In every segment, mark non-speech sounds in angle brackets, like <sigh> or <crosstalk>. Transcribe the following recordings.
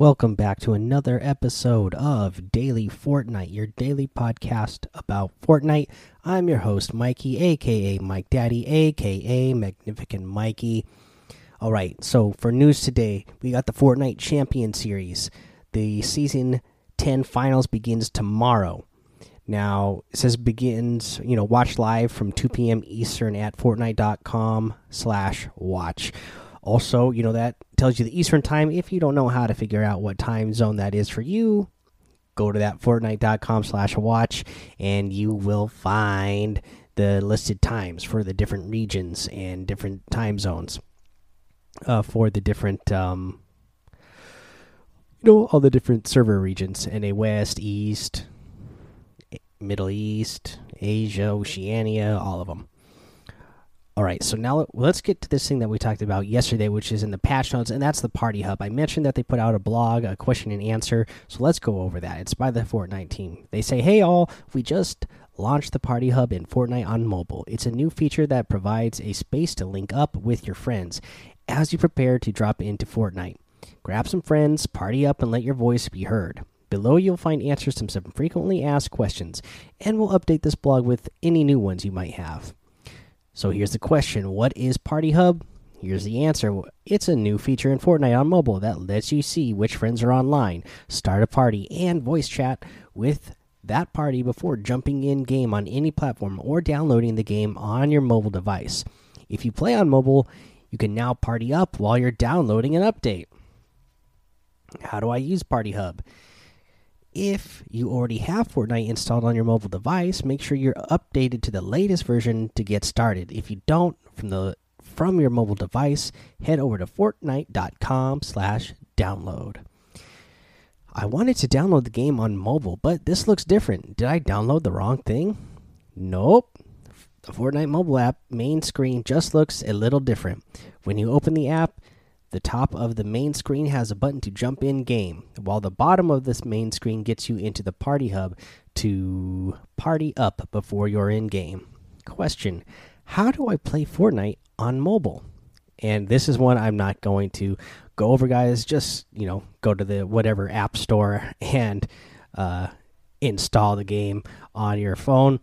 Welcome back to another episode of Daily Fortnite, your daily podcast about Fortnite. I'm your host, Mikey, aka Mike Daddy, aka Magnificent Mikey. All right, so for news today, we got the Fortnite Champion Series. The season 10 finals begins tomorrow. Now, it says begins, you know, watch live from 2 p.m. Eastern at Fortnite.com slash watch. Also, you know, that tells you the Eastern time. If you don't know how to figure out what time zone that is for you, go to that Fortnite.com slash watch and you will find the listed times for the different regions and different time zones uh, for the different, um, you know, all the different server regions NA West, East, Middle East, Asia, Oceania, all of them. All right, so now let's get to this thing that we talked about yesterday, which is in the patch notes, and that's the Party Hub. I mentioned that they put out a blog, a question and answer, so let's go over that. It's by the Fortnite team. They say, Hey, all, we just launched the Party Hub in Fortnite on mobile. It's a new feature that provides a space to link up with your friends as you prepare to drop into Fortnite. Grab some friends, party up, and let your voice be heard. Below, you'll find answers to some frequently asked questions, and we'll update this blog with any new ones you might have. So here's the question What is Party Hub? Here's the answer it's a new feature in Fortnite on mobile that lets you see which friends are online, start a party, and voice chat with that party before jumping in game on any platform or downloading the game on your mobile device. If you play on mobile, you can now party up while you're downloading an update. How do I use Party Hub? If you already have Fortnite installed on your mobile device, make sure you're updated to the latest version to get started. If you don't, from the from your mobile device, head over to fortnite.com/download. I wanted to download the game on mobile, but this looks different. Did I download the wrong thing? Nope. The Fortnite mobile app main screen just looks a little different. When you open the app, the top of the main screen has a button to jump in game, while the bottom of this main screen gets you into the party hub to party up before you're in game. Question How do I play Fortnite on mobile? And this is one I'm not going to go over, guys. Just, you know, go to the whatever app store <laughs> and uh, install the game on your phone.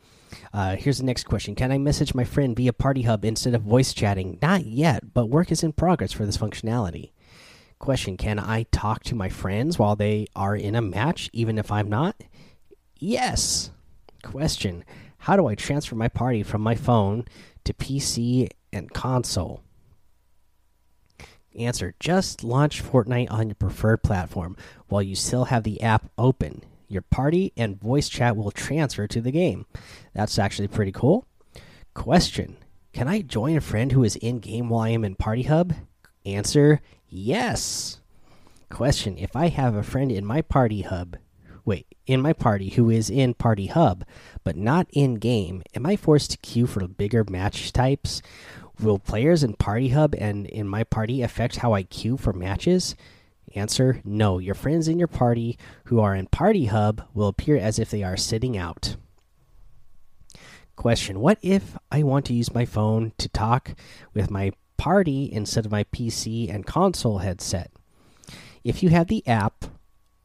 Uh, here's the next question Can I message my friend via Party Hub instead of voice chatting? Not yet, but work is in progress for this functionality. Question Can I talk to my friends while they are in a match, even if I'm not? Yes. Question How do I transfer my party from my phone to PC and console? Answer Just launch Fortnite on your preferred platform while you still have the app open your party and voice chat will transfer to the game. That's actually pretty cool. Question Can I join a friend who is in game while I am in Party Hub? Answer Yes. Question If I have a friend in my Party Hub, wait, in my party who is in Party Hub, but not in game, am I forced to queue for bigger match types? Will players in Party Hub and in my party affect how I queue for matches? Answer No. Your friends in your party who are in Party Hub will appear as if they are sitting out. Question What if I want to use my phone to talk with my party instead of my PC and console headset? If you have the app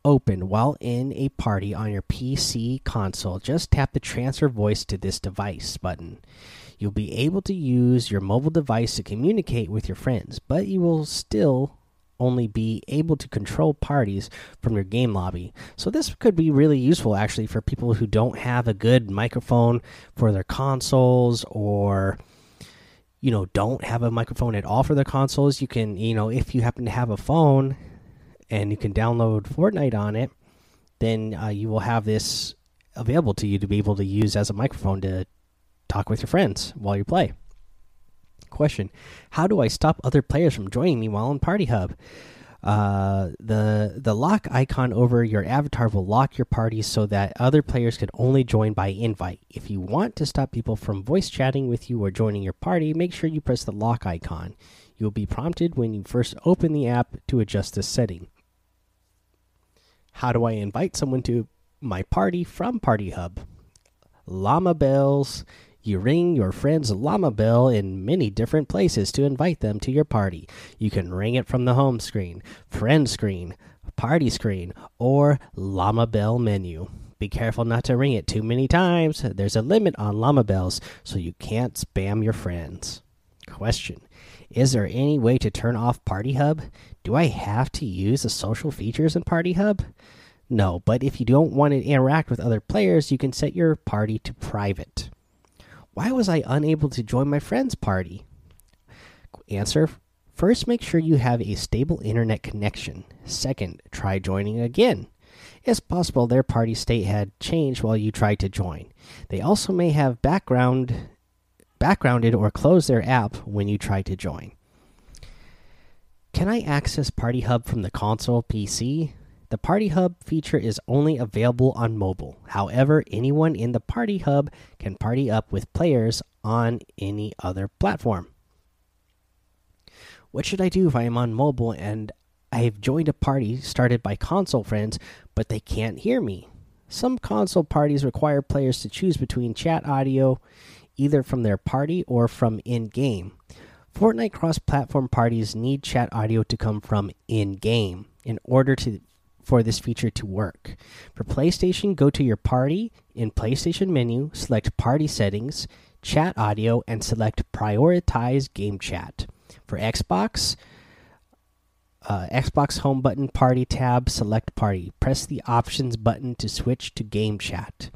open while in a party on your PC console, just tap the transfer voice to this device button. You'll be able to use your mobile device to communicate with your friends, but you will still only be able to control parties from your game lobby. So this could be really useful actually for people who don't have a good microphone for their consoles or you know don't have a microphone at all for their consoles. You can, you know, if you happen to have a phone and you can download Fortnite on it, then uh, you will have this available to you to be able to use as a microphone to talk with your friends while you play. Question How do I stop other players from joining me while in Party Hub? Uh, the the lock icon over your avatar will lock your party so that other players can only join by invite. If you want to stop people from voice chatting with you or joining your party, make sure you press the lock icon. You will be prompted when you first open the app to adjust this setting. How do I invite someone to my party from Party Hub? Llama bells you ring your friend's llama bell in many different places to invite them to your party. You can ring it from the home screen, friend screen, party screen, or llama bell menu. Be careful not to ring it too many times. There's a limit on llama bells, so you can't spam your friends. Question Is there any way to turn off Party Hub? Do I have to use the social features in Party Hub? No, but if you don't want to interact with other players, you can set your party to private. Why was I unable to join my friend's party? Answer First, make sure you have a stable internet connection. Second, try joining again. It's possible their party state had changed while you tried to join. They also may have background backgrounded or closed their app when you tried to join. Can I access Party Hub from the console PC? The Party Hub feature is only available on mobile. However, anyone in the Party Hub can party up with players on any other platform. What should I do if I am on mobile and I have joined a party started by console friends, but they can't hear me? Some console parties require players to choose between chat audio either from their party or from in game. Fortnite cross platform parties need chat audio to come from in game in order to for this feature to work. For PlayStation, go to your party in PlayStation menu, select party settings, chat audio, and select prioritize game chat. For Xbox, uh, Xbox home button party tab, select party. Press the options button to switch to game chat.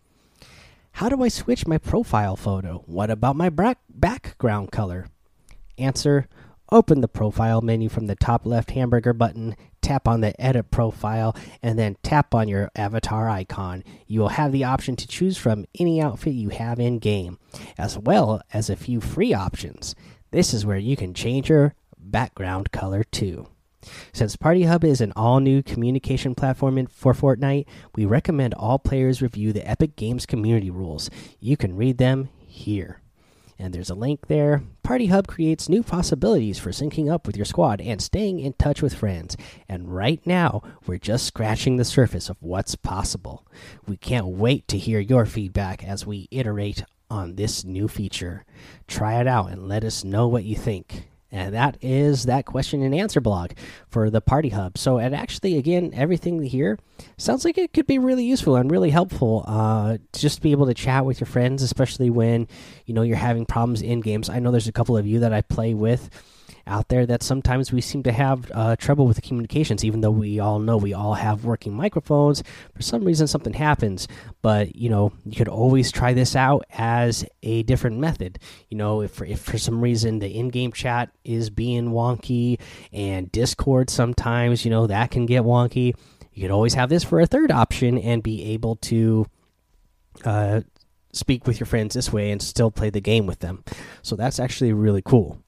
How do I switch my profile photo? What about my background color? Answer Open the profile menu from the top left hamburger button, tap on the edit profile, and then tap on your avatar icon. You will have the option to choose from any outfit you have in game, as well as a few free options. This is where you can change your background color too. Since Party Hub is an all new communication platform for Fortnite, we recommend all players review the Epic Games community rules. You can read them here and there's a link there. Party Hub creates new possibilities for syncing up with your squad and staying in touch with friends. And right now, we're just scratching the surface of what's possible. We can't wait to hear your feedback as we iterate on this new feature. Try it out and let us know what you think. And that is that question and answer blog for the Party Hub. So, it actually, again, everything here sounds like it could be really useful and really helpful. Uh, just to be able to chat with your friends, especially when you know you're having problems in games. I know there's a couple of you that I play with out there that sometimes we seem to have uh, trouble with the communications, even though we all know we all have working microphones. For some reason, something happens. But you know, you could always try this out as a different method. You know, if if for some reason the in-game chat is being wonky and Discord sometimes, you know, that can get wonky. You could always have this for a third option and be able to. Uh, speak with your friends this way and still play the game with them. So that's actually really cool.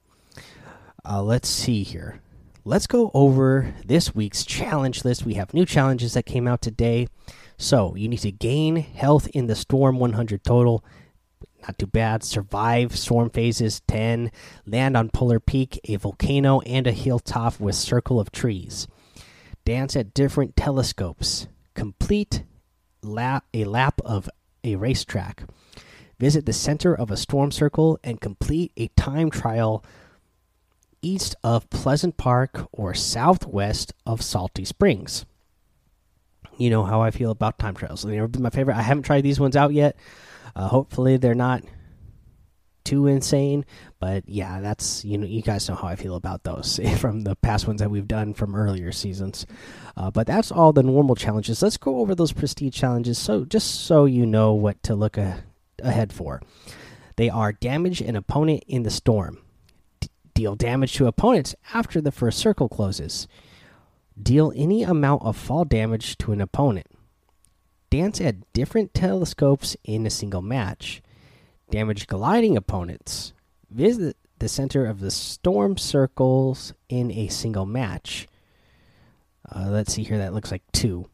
Uh, let's see here. Let's go over this week's challenge list. We have new challenges that came out today. So you need to gain health in the storm 100 total. Not too bad. Survive storm phases 10. Land on Polar Peak, a volcano, and a hilltop with circle of trees. Dance at different telescopes. Complete lap, a lap of a racetrack. Visit the center of a storm circle and complete a time trial east of Pleasant Park or southwest of Salty Springs. You know how I feel about time trials. Been my favorite. I haven't tried these ones out yet. Uh, hopefully, they're not too insane. But yeah, that's you know you guys know how I feel about those <laughs> from the past ones that we've done from earlier seasons. Uh, but that's all the normal challenges. Let's go over those prestige challenges. So just so you know what to look a ahead for, they are damage an opponent in the storm Deal damage to opponents after the first circle closes. Deal any amount of fall damage to an opponent. Dance at different telescopes in a single match. Damage gliding opponents. Visit the center of the storm circles in a single match. Uh, let's see here, that looks like two.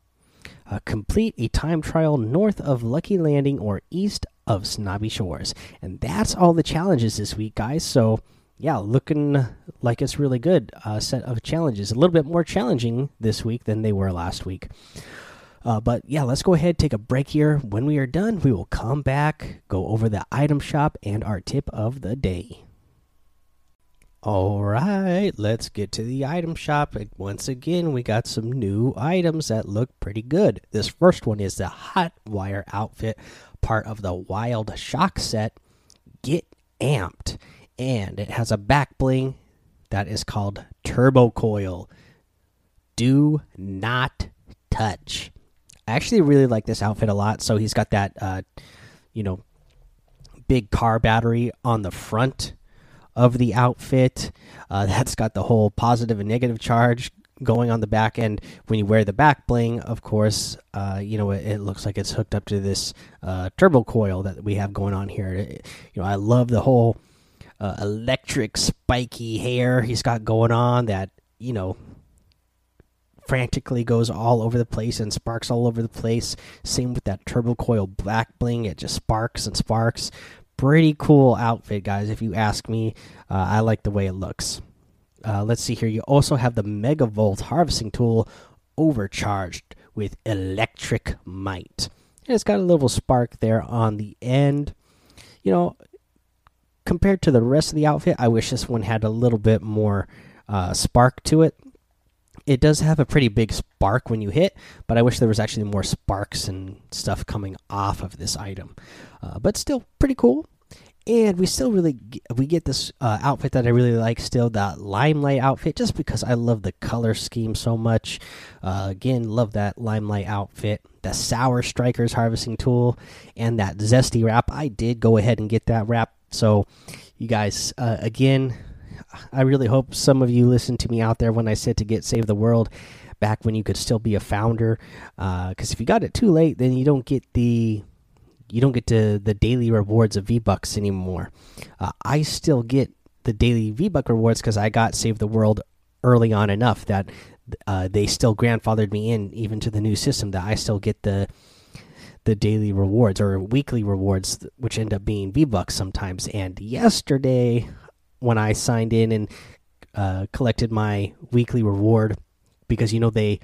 Uh, complete a time trial north of Lucky Landing or east of Snobby Shores. And that's all the challenges this week, guys. So yeah, looking like it's really good uh, set of challenges. A little bit more challenging this week than they were last week. Uh, but yeah, let's go ahead take a break here. When we are done, we will come back, go over the item shop, and our tip of the day. All right, let's get to the item shop. And once again, we got some new items that look pretty good. This first one is the Hot Wire outfit, part of the Wild Shock set. Get amped. And it has a back bling that is called Turbo Coil. Do not touch. I actually really like this outfit a lot. So he's got that, uh, you know, big car battery on the front of the outfit. Uh, <laughs> that's got the whole positive and negative charge going on the back end. When you wear the back bling, of course, uh, you know it, it, looks like it's hooked up to this uh, turbo coil that we have going on here. It, you know, I love the whole uh, electric spiky hair he's got going on. That you know frantically goes all over the place and sparks all over the place. Same with that turbo coil black bling; it just sparks and sparks pretty cool outfit, guys. If you ask me, uh, I like the way it looks. Uh, let's see here. You also have the Megavolt harvesting tool overcharged with electric might. And it's got a little spark there on the end. You know, compared to the rest of the outfit, I wish this one had a little bit more uh, spark to it. It does have a pretty big spark when you hit, but I wish there was actually more sparks and stuff coming off of this item. Uh, but still pretty cool and we still really we get this uh, outfit that I really like still that limelight outfit just because I love the color scheme so much. Uh, again, love that limelight outfit. The sour strikers harvesting tool and that zesty wrap. I did go ahead and get that wrap. So, you guys, uh, again, I really hope some of you listen to me out there when I said to get Save the World back when you could still be a founder. Because uh, if you got it too late, then you don't get the you don't get to the daily rewards of V Bucks anymore. Uh, I still get the daily V Buck rewards because I got Save the World early on enough that uh, they still grandfathered me in even to the new system that I still get the the daily rewards or weekly rewards, which end up being V Bucks sometimes. And yesterday, when I signed in and uh, collected my weekly reward, because you know they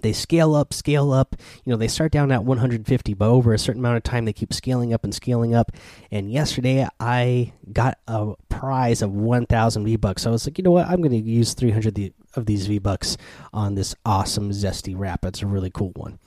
they scale up, scale up. You know, they start down at 150, but over a certain amount of time, they keep scaling up and scaling up. And yesterday, I got a prize of 1,000 V bucks. So I was like, you know what? I'm going to use 300 of these V bucks on this awesome Zesty Wrap. It's a really cool one.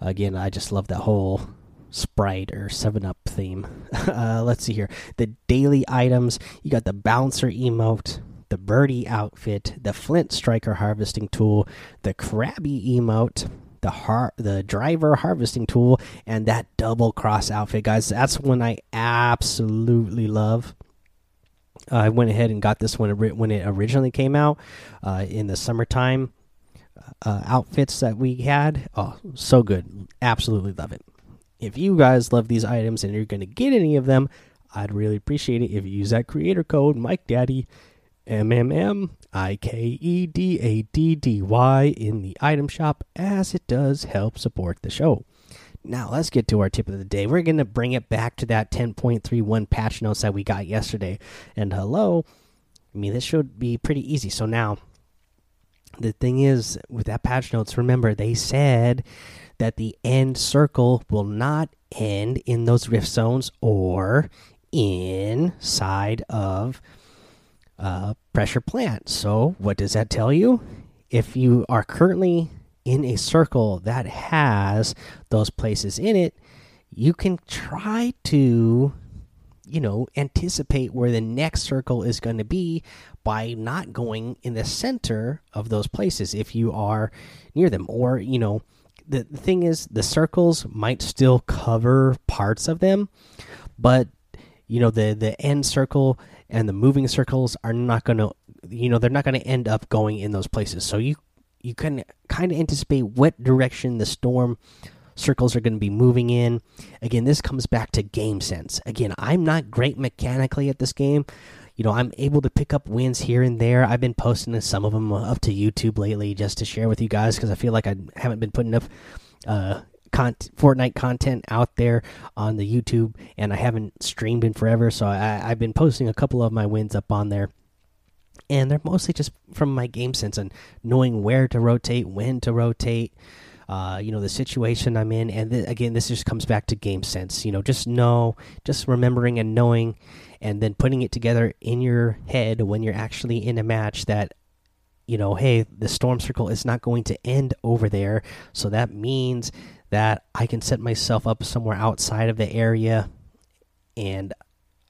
Again, I just love that whole sprite or 7 up theme. <laughs> Uh, let's see here. The daily items you got the bouncer emote the birdie outfit, the flint striker harvesting tool, the crabby emote, the har the driver harvesting tool, and that double cross outfit, guys. That's one I absolutely love. Uh, I went ahead and got this one when it originally came out uh, in the summertime uh, outfits that we had. Oh, so good! Absolutely love it. If you guys love these items and you're going to get any of them, I'd really appreciate it if you use that creator code Mike Daddy M M M I K E D A D D Y in the item shop, as it does help support the show. Now, let's get to our tip of the day. We're going to bring it back to that 10.31 patch notes that we got yesterday. And hello, I mean, this should be pretty easy. So now, the thing is, with that patch notes, remember, they said that the end circle will not end in those rift zones or inside of uh, pressure plant. So, what does that tell you? If you are currently in a circle that has those places in it, you can try to, you know, anticipate where the next circle is going to be by not going in the center of those places if you are near them. Or, you know, the, the thing is, the circles might still cover parts of them, but, you know, the, the end circle and the moving circles are not going to you know they're not going to end up going in those places so you you can kind of anticipate what direction the storm circles are going to be moving in. Again this comes back to game sense. Again i'm not great mechanically at this game. You know i'm able to pick up wins here and there. I've been posting some of them up to youtube lately just to share with you guys because i feel like i haven't been putting enough uh, Content, Fortnite content out there on the YouTube, and I haven't streamed in forever, so I, I've been posting a couple of my wins up on there. And they're mostly just from my game sense and knowing where to rotate, when to rotate, uh, you know, the situation I'm in. And th again, this just comes back to game sense. You know, just know, just remembering and knowing, and then putting it together in your head when you're actually in a match that you know, hey, the storm circle is not going to end over there. So that means that I can set myself up somewhere outside of the area and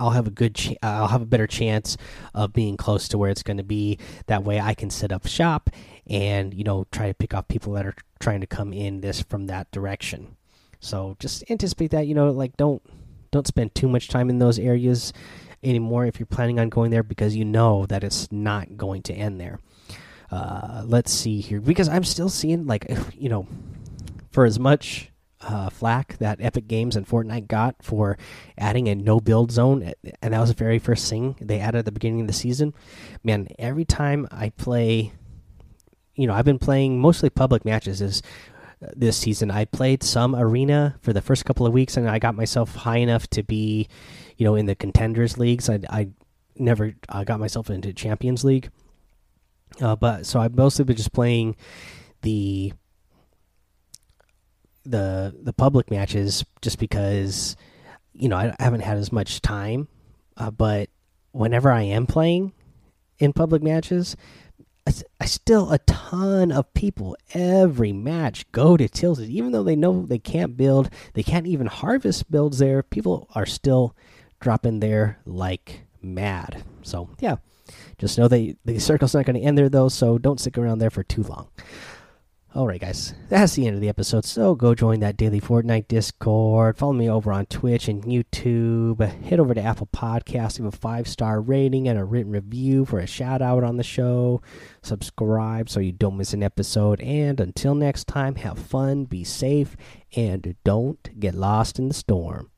I'll have a good I'll have a better chance of being close to where it's going to be. That way I can set up shop and, you know, try to pick off people that are trying to come in this from that direction. So just anticipate that, you know, like don't don't spend too much time in those areas anymore if you're planning on going there because you know that it's not going to end there. Uh, let's see here because I'm still seeing like <sighs> you know for as much uh, flack that Epic Games and Fortnite got for adding a no build zone, and that was the very first thing they added at the beginning of the season. Man, every time I play, you know, I've been playing mostly public matches this this season. I played some arena for the first couple of weeks, and I got myself high enough to be, you know, in the contenders leagues. I, I never uh, got myself into Champions League uh, but so I've mostly been just playing the the the public matches just because you know I haven't had as much time. Uh, but whenever I am playing in public matches, I, still a ton of people every match go to tilted, even though they know they can't build, they can't even harvest builds there. People are still dropping there like mad. So yeah, just know that the circle's not going to end there, though, so don't stick around there for too long. Alright, guys, that's the end of the episode. So go join that daily Fortnite Discord. Follow me over on Twitch and YouTube. Head over to Apple Podcasts, leave a five star rating and a written review for a shout out on the show. Subscribe so you don't miss an episode. And until next time, have fun, be safe, and don't get lost in the storm.